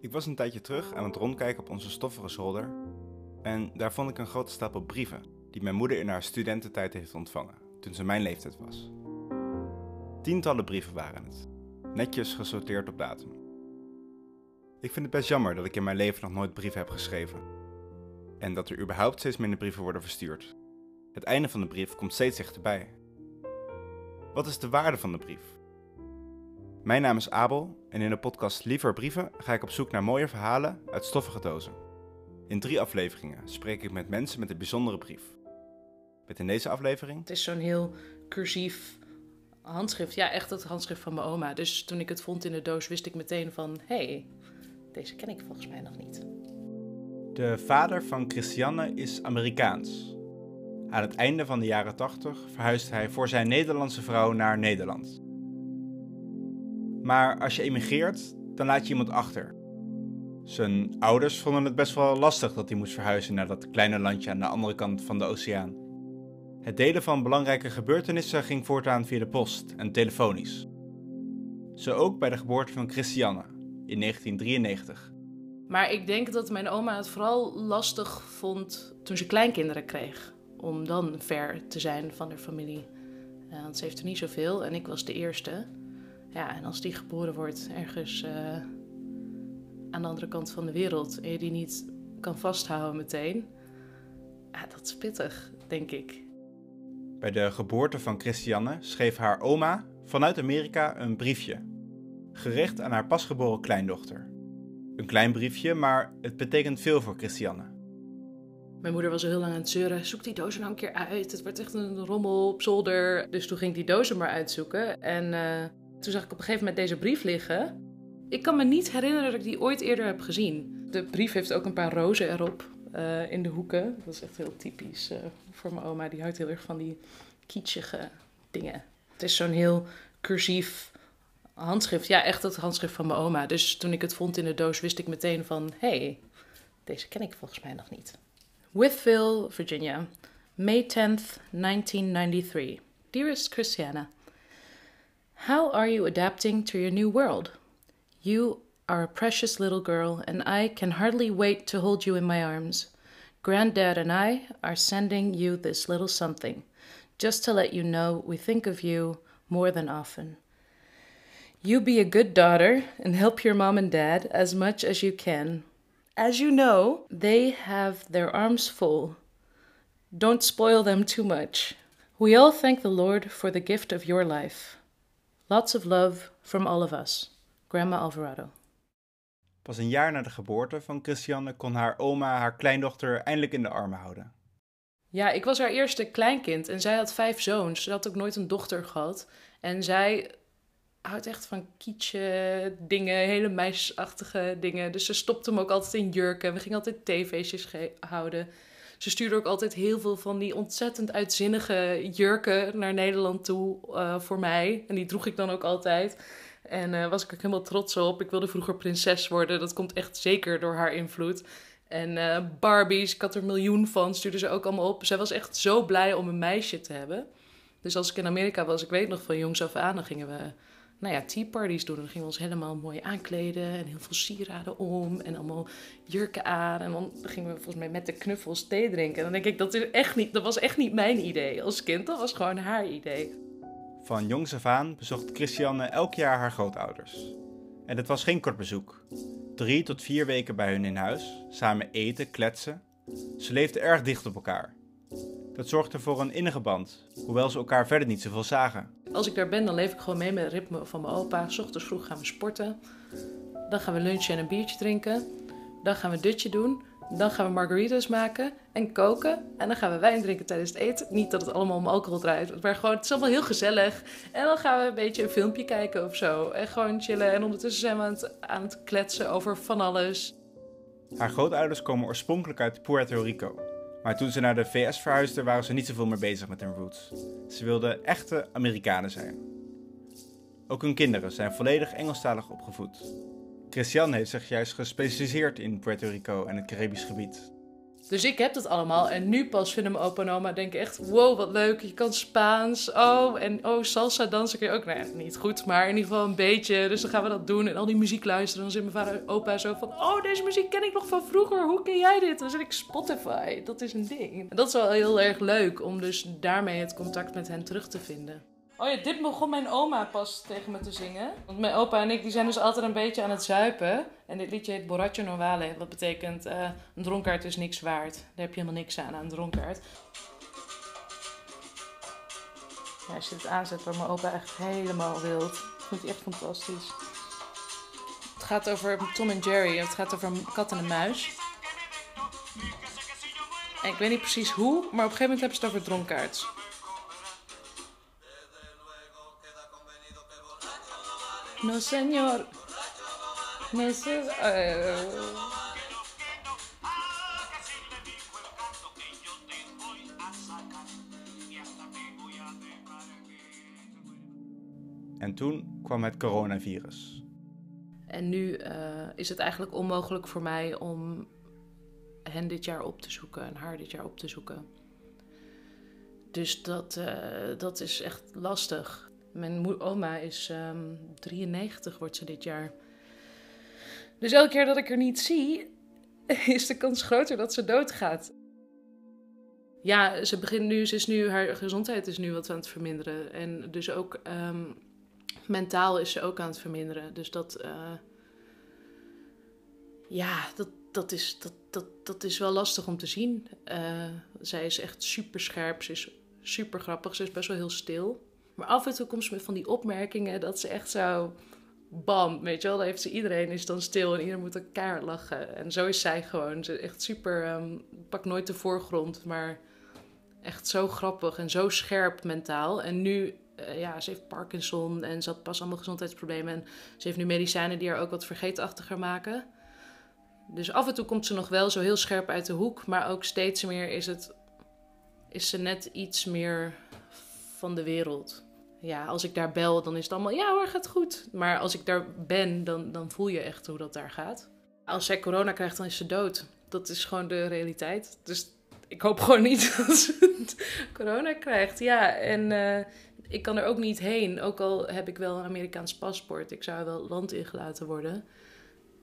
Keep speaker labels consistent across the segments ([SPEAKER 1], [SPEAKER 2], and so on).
[SPEAKER 1] Ik was een tijdje terug aan het rondkijken op onze stoffige zolder en daar vond ik een grote stapel brieven die mijn moeder in haar studententijd heeft ontvangen, toen ze mijn leeftijd was. Tientallen brieven waren het, netjes gesorteerd op datum. Ik vind het best jammer dat ik in mijn leven nog nooit brieven heb geschreven en dat er überhaupt steeds minder brieven worden verstuurd. Het einde van de brief komt steeds dichterbij. Wat is de waarde van de brief? Mijn naam is Abel en in de podcast Liever Brieven ga ik op zoek naar mooie verhalen uit stoffige dozen. In drie afleveringen spreek ik met mensen met een bijzondere brief. Met in deze aflevering.
[SPEAKER 2] Het is zo'n heel cursief handschrift. Ja, echt het handschrift van mijn oma. Dus toen ik het vond in de doos, wist ik meteen van: hé, hey, deze ken ik volgens mij nog niet.
[SPEAKER 1] De vader van Christiane is Amerikaans. Aan het einde van de jaren 80 verhuisde hij voor zijn Nederlandse vrouw naar Nederland. Maar als je emigreert, dan laat je iemand achter. Zijn ouders vonden het best wel lastig dat hij moest verhuizen naar dat kleine landje aan de andere kant van de oceaan. Het delen van belangrijke gebeurtenissen ging voortaan via de post en telefonisch. Zo ook bij de geboorte van Christiane in 1993.
[SPEAKER 2] Maar ik denk dat mijn oma het vooral lastig vond toen ze kleinkinderen kreeg. Om dan ver te zijn van haar familie. Uh, want ze heeft er niet zoveel en ik was de eerste. Ja, en als die geboren wordt ergens uh, aan de andere kant van de wereld en je die niet kan vasthouden meteen, ja, dat is pittig, denk ik.
[SPEAKER 1] Bij de geboorte van Christiane schreef haar oma vanuit Amerika een briefje, gericht aan haar pasgeboren kleindochter. Een klein briefje, maar het betekent veel voor Christiane.
[SPEAKER 2] Mijn moeder was al heel lang aan het zeuren. Zoek die dozen nou een keer uit. Het wordt echt een rommel op zolder. Dus toen ging ik die dozen maar uitzoeken. En uh, toen zag ik op een gegeven moment deze brief liggen. Ik kan me niet herinneren dat ik die ooit eerder heb gezien. De brief heeft ook een paar rozen erop uh, in de hoeken. Dat is echt heel typisch uh, voor mijn oma. Die houdt heel erg van die kietschige dingen. Het is zo'n heel cursief handschrift. Ja, echt het handschrift van mijn oma. Dus toen ik het vond in de doos, wist ik meteen van... hey, deze ken ik volgens mij nog niet. Withville, Virginia. May 10th, 1993. Dearest Christiana... How are you adapting to your new world? You are a precious little girl, and I can hardly wait to hold you in my arms. Granddad and I are sending you this little something, just to let you know we think of you more than often. You be a good daughter and help your mom and dad as much as you can. As you know, they have their arms full. Don't spoil them too much. We all thank the Lord for the gift of your life. Lots of love from all of us. Grandma Alvarado.
[SPEAKER 1] Pas een jaar na de geboorte van Christiane kon haar oma haar kleindochter eindelijk in de armen houden.
[SPEAKER 2] Ja, ik was haar eerste kleinkind en zij had vijf zoons. Ze had ook nooit een dochter gehad. En zij houdt echt van kietje dingen, hele meisjesachtige dingen. Dus ze stopte hem ook altijd in jurken. We gingen altijd theefeestjes houden. Ze stuurde ook altijd heel veel van die ontzettend uitzinnige jurken naar Nederland toe uh, voor mij. En die droeg ik dan ook altijd. En uh, was ik ook helemaal trots op. Ik wilde vroeger prinses worden. Dat komt echt zeker door haar invloed. En uh, Barbies, ik had er miljoen van, stuurde ze ook allemaal op. Zij was echt zo blij om een meisje te hebben. Dus als ik in Amerika was, ik weet nog van jongs af aan, dan gingen we nou ja, tea parties doen. Dan gingen we ons helemaal mooi aankleden en heel veel sieraden om en allemaal jurken aan. En dan gingen we volgens mij met de knuffels thee drinken. En dan denk ik, dat, is echt niet, dat was echt niet mijn idee als kind. Dat was gewoon haar idee.
[SPEAKER 1] Van jongs af aan bezocht Christiane elk jaar haar grootouders. En het was geen kort bezoek. Drie tot vier weken bij hun in huis, samen eten, kletsen. Ze leefden erg dicht op elkaar. Dat zorgde voor een innige band, hoewel ze elkaar verder niet zoveel zagen.
[SPEAKER 2] Als ik daar ben, dan leef ik gewoon mee met het ritme van mijn opa. S ochtends vroeg gaan we sporten. Dan gaan we lunchen en een biertje drinken. Dan gaan we dutje doen. Dan gaan we margaritas maken en koken. En dan gaan we wijn drinken tijdens het eten. Niet dat het allemaal om alcohol draait, maar gewoon, het is allemaal heel gezellig. En dan gaan we een beetje een filmpje kijken of zo. En gewoon chillen. En ondertussen zijn we aan het, aan het kletsen over van alles.
[SPEAKER 1] Haar grootouders komen oorspronkelijk uit Puerto Rico. Maar toen ze naar de VS verhuisden, waren ze niet zoveel meer bezig met hun roots. Ze wilden echte Amerikanen zijn. Ook hun kinderen zijn volledig Engelstalig opgevoed. Christian heeft zich juist gespecialiseerd in Puerto Rico en het Caribisch gebied.
[SPEAKER 2] Dus ik heb dat allemaal. En nu pas vinden mijn opa en oma denken echt... Wow, wat leuk. Je kan Spaans. Oh, en oh, salsa dansen kun je ook. Nou niet goed, maar in ieder geval een beetje. Dus dan gaan we dat doen. En al die muziek luisteren. Dan zit mijn vader en opa zo van... Oh, deze muziek ken ik nog van vroeger. Hoe ken jij dit? Dan zit ik Spotify. Dat is een ding. En dat is wel heel erg leuk. Om dus daarmee het contact met hen terug te vinden. Oh ja, dit begon mijn oma pas tegen me te zingen. Want mijn opa en ik die zijn dus altijd een beetje aan het zuipen. En dit liedje heet Borracho Novale. Wat betekent uh, een dronkaard is niks waard. Daar heb je helemaal niks aan, aan een dronkaard. Ja, als je het aanzet, wordt mijn opa echt helemaal wild. Ik vind het echt fantastisch. Het gaat over Tom en Jerry. Het gaat over een kat en een muis. En ik weet niet precies hoe, maar op een gegeven moment hebben ze het over dronkaards. No, señor. No sé.
[SPEAKER 1] En toen kwam het coronavirus.
[SPEAKER 2] En nu uh, is het eigenlijk onmogelijk voor mij om hen dit jaar op te zoeken en haar dit jaar op te zoeken. Dus dat, uh, dat is echt lastig. Mijn oma is um, ehm, 93, wordt ze dit jaar. Dus elke keer dat ik er niet zie, is de kans groter dat ze doodgaat. Ja, ze begint nu, ze is nu, haar gezondheid is nu wat aan het verminderen. En dus ook um, mentaal is ze ook aan het verminderen. Dus dat, uh, ja, dat, dat, is, dat, dat, dat is wel lastig om te zien. Uh, zij is echt super scherp, ze is super grappig, ze is best wel heel stil. Maar af en toe komt ze met van die opmerkingen dat ze echt zo... Bam, weet je wel, dan heeft ze iedereen is dan stil en iedereen moet elkaar lachen. En zo is zij gewoon. Ze echt super, um, pakt nooit de voorgrond, maar echt zo grappig en zo scherp mentaal. En nu, uh, ja, ze heeft Parkinson en ze had pas allemaal gezondheidsproblemen. En ze heeft nu medicijnen die haar ook wat vergeetachtiger maken. Dus af en toe komt ze nog wel zo heel scherp uit de hoek, maar ook steeds meer is het, is ze net iets meer van de wereld ja, als ik daar bel, dan is het allemaal, ja hoor, gaat goed. Maar als ik daar ben, dan, dan voel je echt hoe dat daar gaat. Als zij corona krijgt, dan is ze dood. Dat is gewoon de realiteit. Dus ik hoop gewoon niet dat ze corona krijgt. Ja, en uh, ik kan er ook niet heen. Ook al heb ik wel een Amerikaans paspoort. Ik zou wel land ingelaten worden.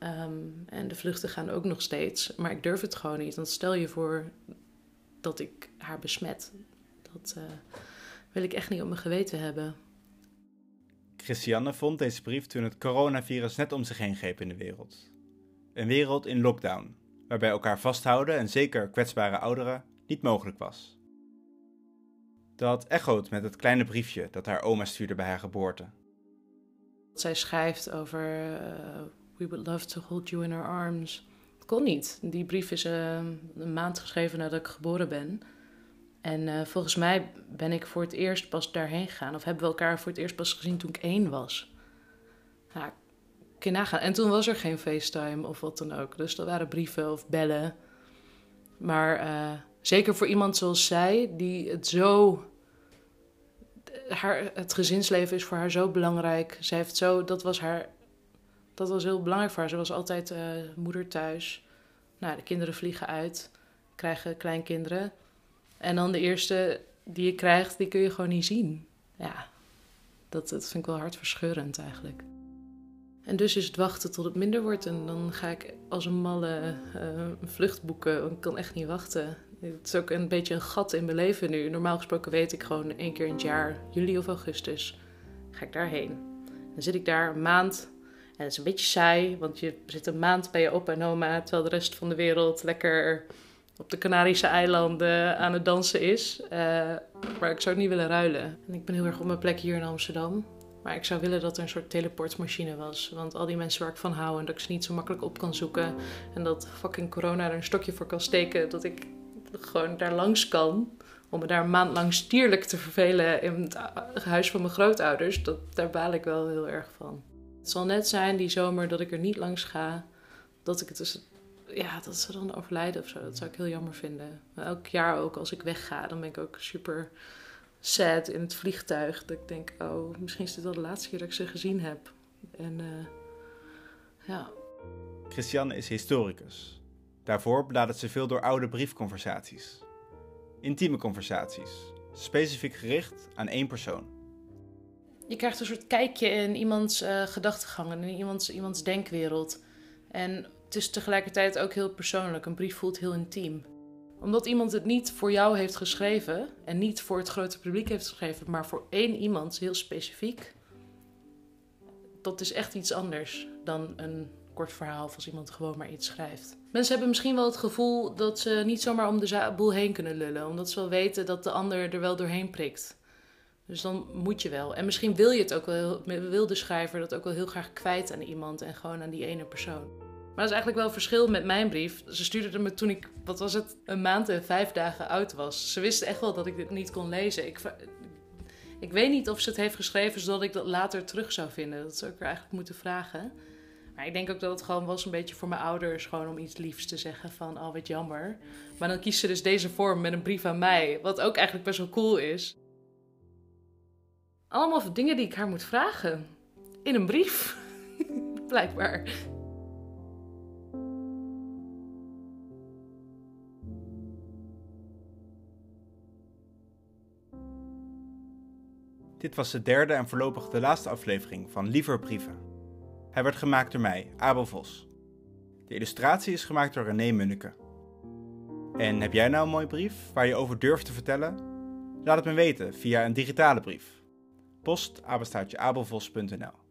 [SPEAKER 2] Um, en de vluchten gaan ook nog steeds. Maar ik durf het gewoon niet. Want stel je voor dat ik haar besmet. Dat... Uh, wil ik echt niet op mijn geweten hebben.
[SPEAKER 1] Christiane vond deze brief toen het coronavirus net om zich heen greep in de wereld. Een wereld in lockdown, waarbij elkaar vasthouden en zeker kwetsbare ouderen niet mogelijk was. Dat echoot met het kleine briefje dat haar oma stuurde bij haar geboorte.
[SPEAKER 2] Zij schrijft over uh, We would love to hold you in our arms. Het kon niet. Die brief is uh, een maand geschreven nadat ik geboren ben. En uh, volgens mij ben ik voor het eerst pas daarheen gegaan. Of hebben we elkaar voor het eerst pas gezien toen ik één was. Nou, kun je nagaan. En toen was er geen FaceTime of wat dan ook. Dus dat waren brieven of bellen. Maar uh, zeker voor iemand zoals zij, die het zo. Haar, het gezinsleven is voor haar zo belangrijk. Zij heeft zo. Dat was haar. Dat was heel belangrijk voor haar. Ze was altijd uh, moeder thuis. Nou, de kinderen vliegen uit, krijgen kleinkinderen. En dan de eerste die je krijgt, die kun je gewoon niet zien. Ja, dat, dat vind ik wel hartverscheurend eigenlijk. En dus is het wachten tot het minder wordt. En dan ga ik als een malle uh, een vlucht boeken. Want ik kan echt niet wachten. Het is ook een beetje een gat in mijn leven nu. Normaal gesproken weet ik gewoon één keer in het jaar, juli of augustus, ga ik daarheen. Dan zit ik daar een maand. En het is een beetje saai, want je zit een maand bij je opa en oma, terwijl de rest van de wereld lekker op de Canarische eilanden aan het dansen is. Uh, maar ik zou het niet willen ruilen. En ik ben heel erg op mijn plek hier in Amsterdam. Maar ik zou willen dat er een soort teleportmachine was. Want al die mensen waar ik van hou en dat ik ze niet zo makkelijk op kan zoeken. En dat fucking corona er een stokje voor kan steken. Dat ik gewoon daar langs kan. Om me daar een maand lang stierlijk te vervelen in het huis van mijn grootouders. Dat, daar baal ik wel heel erg van. Het zal net zijn die zomer dat ik er niet langs ga. Dat ik het dus ja, dat ze dan overlijden of zo. Dat zou ik heel jammer vinden. Maar elk jaar ook als ik wegga, dan ben ik ook super sad in het vliegtuig. Dat ik denk, oh, misschien is dit wel de laatste keer dat ik ze gezien heb. En uh, ja.
[SPEAKER 1] Christiane is historicus. Daarvoor bladert ze veel door oude briefconversaties. Intieme conversaties, specifiek gericht aan één persoon.
[SPEAKER 2] Je krijgt een soort kijkje in iemands uh, gedachtegang en in iemands, iemands denkwereld. En het is tegelijkertijd ook heel persoonlijk. Een brief voelt heel intiem. Omdat iemand het niet voor jou heeft geschreven en niet voor het grote publiek heeft geschreven, maar voor één iemand heel specifiek. Dat is echt iets anders dan een kort verhaal als iemand gewoon maar iets schrijft. Mensen hebben misschien wel het gevoel dat ze niet zomaar om de boel heen kunnen lullen, omdat ze wel weten dat de ander er wel doorheen prikt. Dus dan moet je wel. En misschien wil je het ook wel, wil de schrijver dat ook wel heel graag kwijt aan iemand en gewoon aan die ene persoon. Maar dat is eigenlijk wel een verschil met mijn brief. Ze stuurde me toen ik, wat was het, een maand en vijf dagen oud was. Ze wisten echt wel dat ik dit niet kon lezen. Ik, ik weet niet of ze het heeft geschreven zodat ik dat later terug zou vinden. Dat zou ik er eigenlijk moeten vragen. Maar ik denk ook dat het gewoon was een beetje voor mijn ouders, gewoon om iets liefs te zeggen van, oh wat jammer. Maar dan kiest ze dus deze vorm met een brief aan mij, wat ook eigenlijk best wel cool is. Allemaal dingen die ik haar moet vragen. In een brief. Blijkbaar.
[SPEAKER 1] Dit was de derde en voorlopig de laatste aflevering van Liever Brieven. Hij werd gemaakt door mij, Abel Vos. De illustratie is gemaakt door René Munneke. En heb jij nou een mooie brief waar je over durft te vertellen? Laat het me weten via een digitale brief. Post abelvos.nl